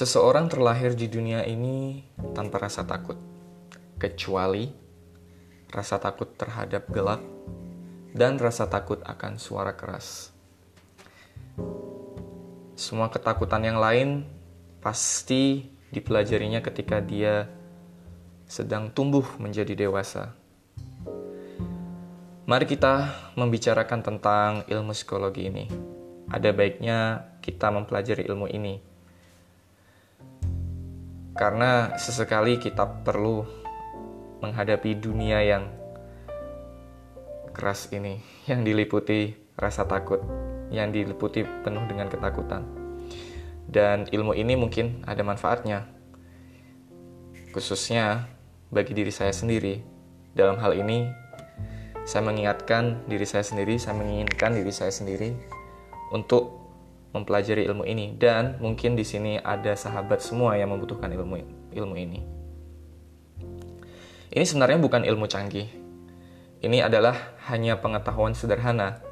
Seseorang terlahir di dunia ini tanpa rasa takut, kecuali rasa takut terhadap gelap dan rasa takut akan suara keras. Semua ketakutan yang lain pasti dipelajarinya ketika dia sedang tumbuh menjadi dewasa. Mari kita membicarakan tentang ilmu psikologi ini. Ada baiknya kita mempelajari ilmu ini karena sesekali kita perlu menghadapi dunia yang keras ini, yang diliputi rasa takut, yang diliputi penuh dengan ketakutan. Dan ilmu ini mungkin ada manfaatnya, khususnya bagi diri saya sendiri. Dalam hal ini, saya mengingatkan diri saya sendiri, saya menginginkan diri saya sendiri untuk mempelajari ilmu ini dan mungkin di sini ada sahabat semua yang membutuhkan ilmu ilmu ini. Ini sebenarnya bukan ilmu canggih. Ini adalah hanya pengetahuan sederhana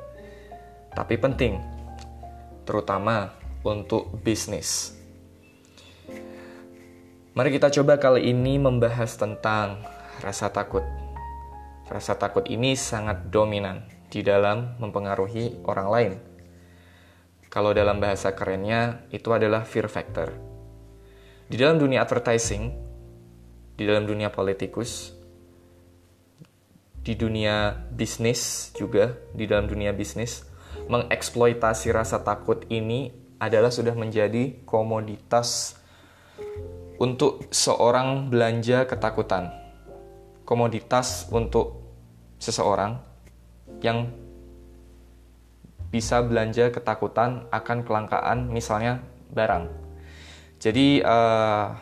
tapi penting terutama untuk bisnis. Mari kita coba kali ini membahas tentang rasa takut. Rasa takut ini sangat dominan di dalam mempengaruhi orang lain kalau dalam bahasa kerennya itu adalah fear factor. Di dalam dunia advertising, di dalam dunia politikus, di dunia bisnis juga, di dalam dunia bisnis, mengeksploitasi rasa takut ini adalah sudah menjadi komoditas untuk seorang belanja ketakutan. Komoditas untuk seseorang yang bisa belanja ketakutan akan kelangkaan misalnya barang. Jadi uh,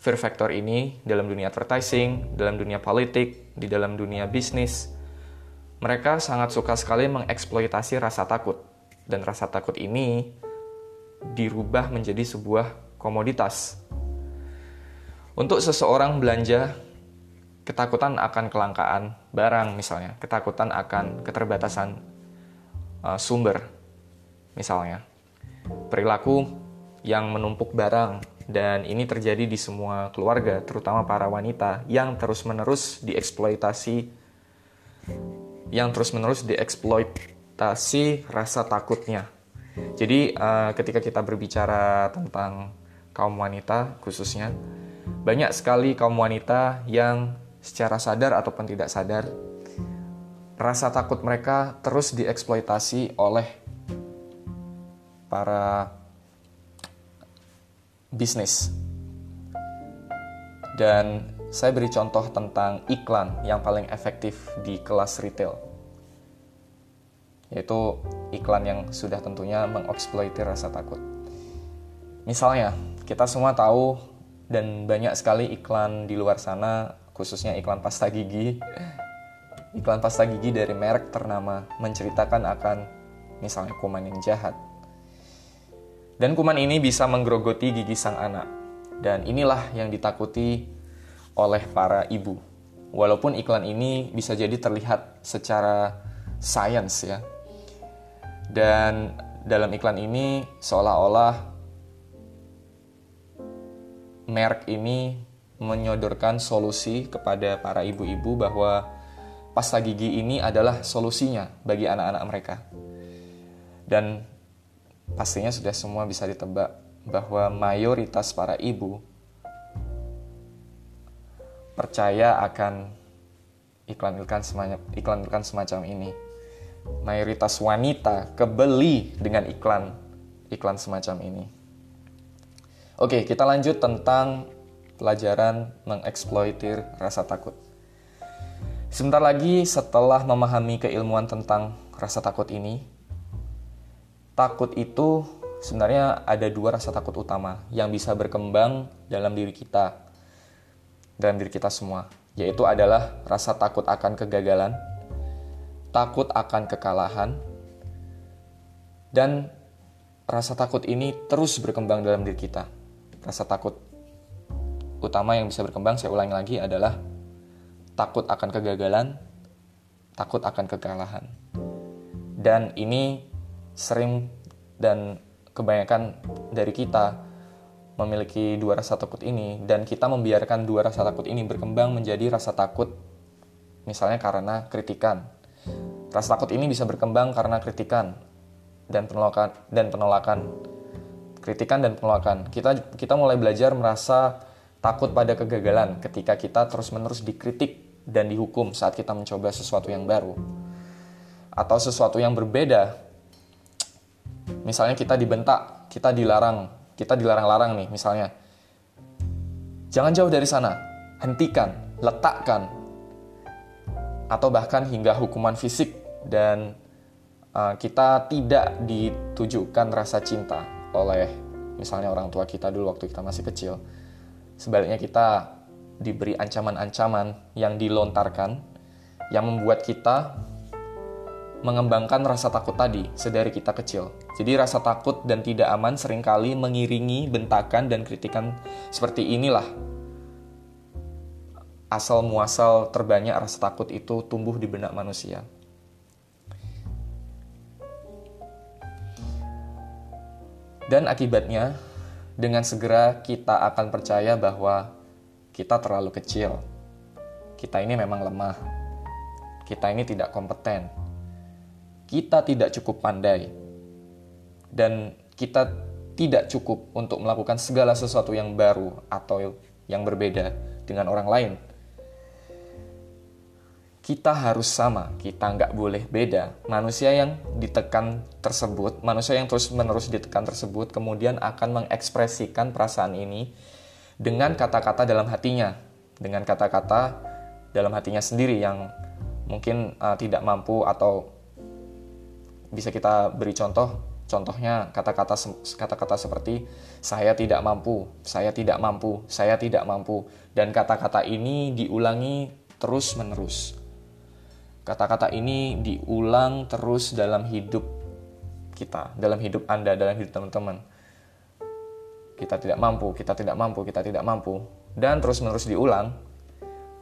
fear factor ini dalam dunia advertising, dalam dunia politik, di dalam dunia bisnis, mereka sangat suka sekali mengeksploitasi rasa takut. Dan rasa takut ini dirubah menjadi sebuah komoditas. Untuk seseorang belanja ketakutan akan kelangkaan barang misalnya, ketakutan akan keterbatasan uh, sumber. Misalnya, perilaku yang menumpuk barang dan ini terjadi di semua keluarga, terutama para wanita yang terus-menerus dieksploitasi yang terus-menerus dieksploitasi rasa takutnya. Jadi uh, ketika kita berbicara tentang kaum wanita khususnya, banyak sekali kaum wanita yang secara sadar ataupun tidak sadar rasa takut mereka terus dieksploitasi oleh para bisnis. Dan saya beri contoh tentang iklan yang paling efektif di kelas retail. Yaitu iklan yang sudah tentunya mengeksploitasi rasa takut. Misalnya, kita semua tahu dan banyak sekali iklan di luar sana, khususnya iklan pasta gigi iklan pasta gigi dari merek ternama menceritakan akan misalnya kuman yang jahat. Dan kuman ini bisa menggerogoti gigi sang anak. Dan inilah yang ditakuti oleh para ibu. Walaupun iklan ini bisa jadi terlihat secara sains ya. Dan dalam iklan ini seolah-olah merek ini menyodorkan solusi kepada para ibu-ibu bahwa pasta gigi ini adalah solusinya bagi anak-anak mereka. Dan pastinya sudah semua bisa ditebak bahwa mayoritas para ibu percaya akan iklan-iklan semacam, iklan-iklan semacam ini. Mayoritas wanita kebeli dengan iklan iklan semacam ini. Oke, kita lanjut tentang pelajaran mengeksploitir rasa takut. Sebentar lagi setelah memahami keilmuan tentang rasa takut ini, takut itu sebenarnya ada dua rasa takut utama yang bisa berkembang dalam diri kita, dalam diri kita semua, yaitu adalah rasa takut akan kegagalan, takut akan kekalahan, dan rasa takut ini terus berkembang dalam diri kita. Rasa takut utama yang bisa berkembang, saya ulangi lagi, adalah takut akan kegagalan, takut akan kekalahan. Dan ini sering dan kebanyakan dari kita memiliki dua rasa takut ini dan kita membiarkan dua rasa takut ini berkembang menjadi rasa takut misalnya karena kritikan. Rasa takut ini bisa berkembang karena kritikan dan penolakan dan penolakan. Kritikan dan penolakan. Kita kita mulai belajar merasa takut pada kegagalan ketika kita terus-menerus dikritik dan dihukum saat kita mencoba sesuatu yang baru atau sesuatu yang berbeda. Misalnya kita dibentak, kita dilarang, kita dilarang-larang nih misalnya. Jangan jauh dari sana, hentikan, letakkan, atau bahkan hingga hukuman fisik dan uh, kita tidak ditujukan rasa cinta oleh misalnya orang tua kita dulu waktu kita masih kecil. Sebaliknya kita diberi ancaman-ancaman yang dilontarkan yang membuat kita mengembangkan rasa takut tadi sedari kita kecil. Jadi rasa takut dan tidak aman sering kali mengiringi bentakan dan kritikan seperti inilah. Asal muasal terbanyak rasa takut itu tumbuh di benak manusia. Dan akibatnya, dengan segera kita akan percaya bahwa kita terlalu kecil. Kita ini memang lemah. Kita ini tidak kompeten kita tidak cukup pandai dan kita tidak cukup untuk melakukan segala sesuatu yang baru atau yang berbeda dengan orang lain. Kita harus sama, kita nggak boleh beda. Manusia yang ditekan tersebut, manusia yang terus-menerus ditekan tersebut, kemudian akan mengekspresikan perasaan ini dengan kata-kata dalam hatinya, dengan kata-kata dalam hatinya sendiri yang mungkin uh, tidak mampu atau bisa kita beri contoh contohnya kata-kata kata-kata seperti saya tidak mampu, saya tidak mampu, saya tidak mampu dan kata-kata ini diulangi terus-menerus. Kata-kata ini diulang terus dalam hidup kita, dalam hidup Anda, dalam hidup teman-teman. Kita tidak mampu, kita tidak mampu, kita tidak mampu dan terus-menerus diulang.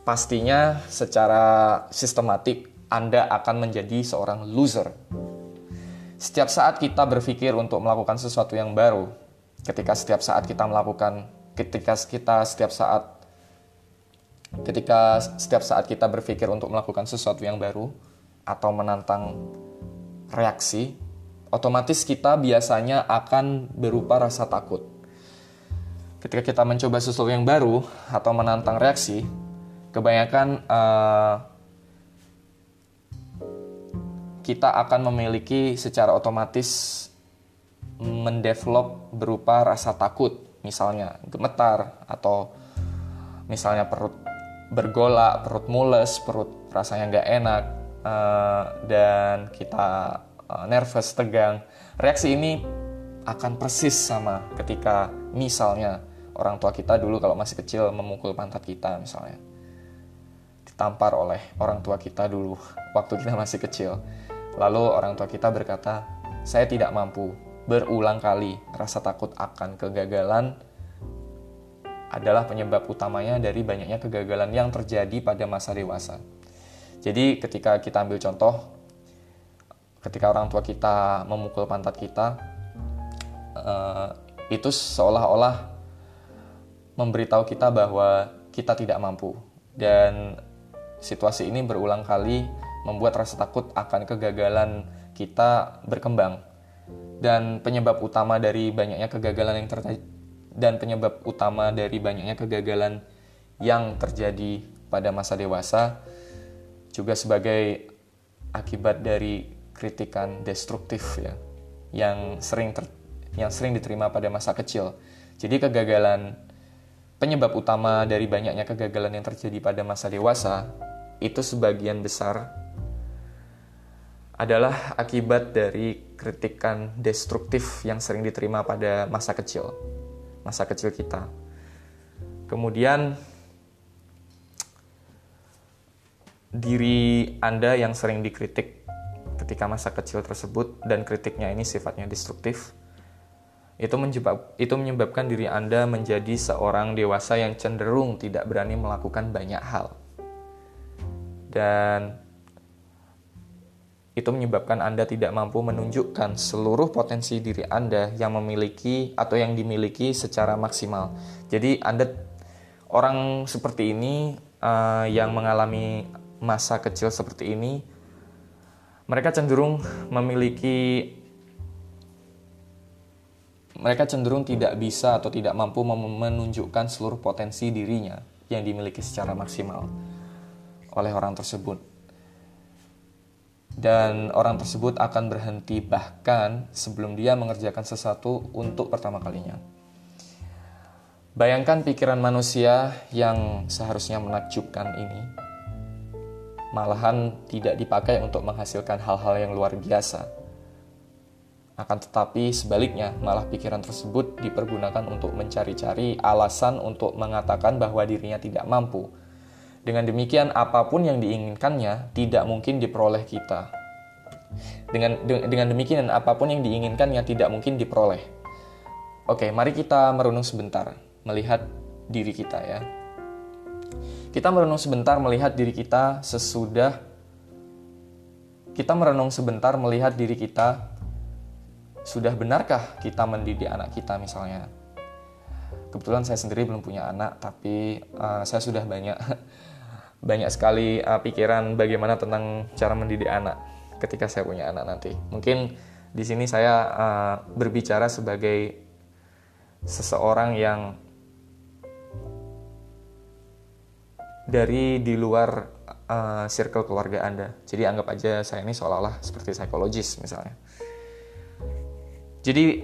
Pastinya secara sistematik Anda akan menjadi seorang loser setiap saat kita berpikir untuk melakukan sesuatu yang baru, ketika setiap saat kita melakukan, ketika kita setiap saat, ketika setiap saat kita berpikir untuk melakukan sesuatu yang baru atau menantang reaksi, otomatis kita biasanya akan berupa rasa takut. Ketika kita mencoba sesuatu yang baru atau menantang reaksi, kebanyakan uh, kita akan memiliki secara otomatis mendevelop berupa rasa takut, misalnya gemetar atau misalnya perut bergolak, perut mules, perut rasanya nggak enak, uh, dan kita uh, nervous, tegang. Reaksi ini akan persis sama ketika misalnya orang tua kita dulu kalau masih kecil memukul pantat kita misalnya. Ditampar oleh orang tua kita dulu waktu kita masih kecil Lalu orang tua kita berkata, "Saya tidak mampu." Berulang kali rasa takut akan kegagalan adalah penyebab utamanya dari banyaknya kegagalan yang terjadi pada masa dewasa. Jadi, ketika kita ambil contoh, ketika orang tua kita memukul pantat kita, uh, itu seolah-olah memberitahu kita bahwa kita tidak mampu, dan situasi ini berulang kali membuat rasa takut akan kegagalan kita berkembang. Dan penyebab utama dari banyaknya kegagalan yang terjadi dan penyebab utama dari banyaknya kegagalan yang terjadi pada masa dewasa juga sebagai akibat dari kritikan destruktif ya yang sering ter, yang sering diterima pada masa kecil. Jadi kegagalan penyebab utama dari banyaknya kegagalan yang terjadi pada masa dewasa itu sebagian besar adalah akibat dari kritikan destruktif yang sering diterima pada masa kecil, masa kecil kita. Kemudian diri Anda yang sering dikritik ketika masa kecil tersebut dan kritiknya ini sifatnya destruktif itu menyebab, itu menyebabkan diri Anda menjadi seorang dewasa yang cenderung tidak berani melakukan banyak hal. Dan itu menyebabkan Anda tidak mampu menunjukkan seluruh potensi diri Anda yang memiliki atau yang dimiliki secara maksimal. Jadi Anda orang seperti ini uh, yang mengalami masa kecil seperti ini, mereka cenderung memiliki mereka cenderung tidak bisa atau tidak mampu menunjukkan seluruh potensi dirinya yang dimiliki secara maksimal oleh orang tersebut dan orang tersebut akan berhenti bahkan sebelum dia mengerjakan sesuatu untuk pertama kalinya. Bayangkan pikiran manusia yang seharusnya menakjubkan ini, malahan tidak dipakai untuk menghasilkan hal-hal yang luar biasa. Akan tetapi sebaliknya, malah pikiran tersebut dipergunakan untuk mencari-cari alasan untuk mengatakan bahwa dirinya tidak mampu, dengan demikian, apa pun yang diinginkannya tidak mungkin diperoleh kita. Dengan de, dengan demikian, apa pun yang diinginkannya tidak mungkin diperoleh. Oke, mari kita merenung sebentar, melihat diri kita ya. Kita merenung sebentar melihat diri kita sesudah kita merenung sebentar melihat diri kita sudah benarkah kita mendidik anak kita misalnya. Kebetulan saya sendiri belum punya anak, tapi uh, saya sudah banyak banyak sekali uh, pikiran bagaimana tentang cara mendidik anak ketika saya punya anak nanti. Mungkin di sini saya uh, berbicara sebagai seseorang yang dari di luar uh, circle keluarga Anda. Jadi anggap aja saya ini seolah-olah seperti psikologis misalnya. Jadi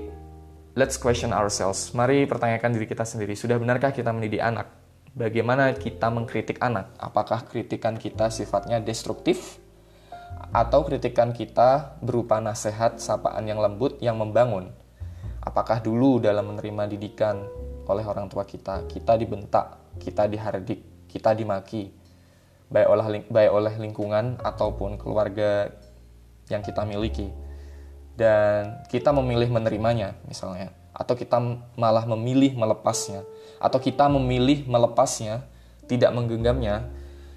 let's question ourselves. Mari pertanyakan diri kita sendiri, sudah benarkah kita mendidik anak? bagaimana kita mengkritik anak. Apakah kritikan kita sifatnya destruktif atau kritikan kita berupa nasihat, sapaan yang lembut yang membangun? Apakah dulu dalam menerima didikan oleh orang tua kita, kita dibentak, kita dihardik, kita dimaki, baik oleh baik oleh lingkungan ataupun keluarga yang kita miliki. Dan kita memilih menerimanya misalnya. Atau kita malah memilih melepasnya. Atau kita memilih melepasnya, tidak menggenggamnya,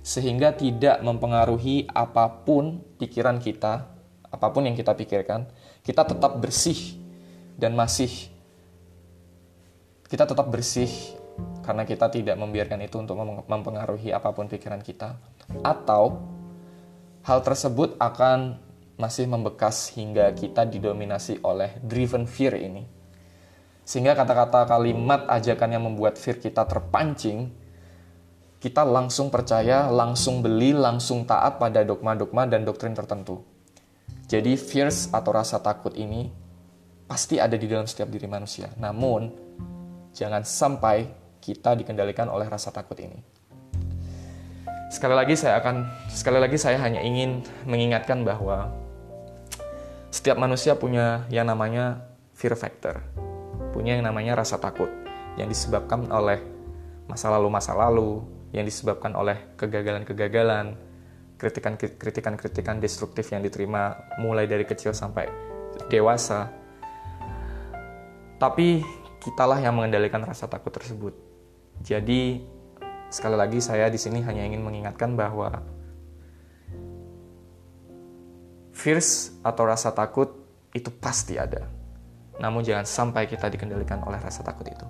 sehingga tidak mempengaruhi apa pun pikiran kita, apa pun yang kita pikirkan, kita tetap bersih dan masih kita tetap bersih karena kita tidak membiarkan itu untuk mempengaruhi apa pun pikiran kita. Atau hal tersebut akan masih membekas hingga kita didominasi oleh driven fear ini sehingga kata-kata kalimat ajakan yang membuat fear kita terpancing, kita langsung percaya, langsung beli, langsung taat pada dogma-dogma dan doktrin tertentu. Jadi fears atau rasa takut ini pasti ada di dalam setiap diri manusia. Namun, jangan sampai kita dikendalikan oleh rasa takut ini. Sekali lagi saya akan sekali lagi saya hanya ingin mengingatkan bahwa setiap manusia punya yang namanya fear factor punya yang namanya rasa takut yang disebabkan oleh masa lalu-masa lalu, yang disebabkan oleh kegagalan-kegagalan, kritikan-kritikan destruktif yang diterima mulai dari kecil sampai dewasa. Tapi kitalah yang mengendalikan rasa takut tersebut. Jadi sekali lagi saya di sini hanya ingin mengingatkan bahwa fears atau rasa takut itu pasti ada namun jangan sampai kita dikendalikan oleh rasa takut itu.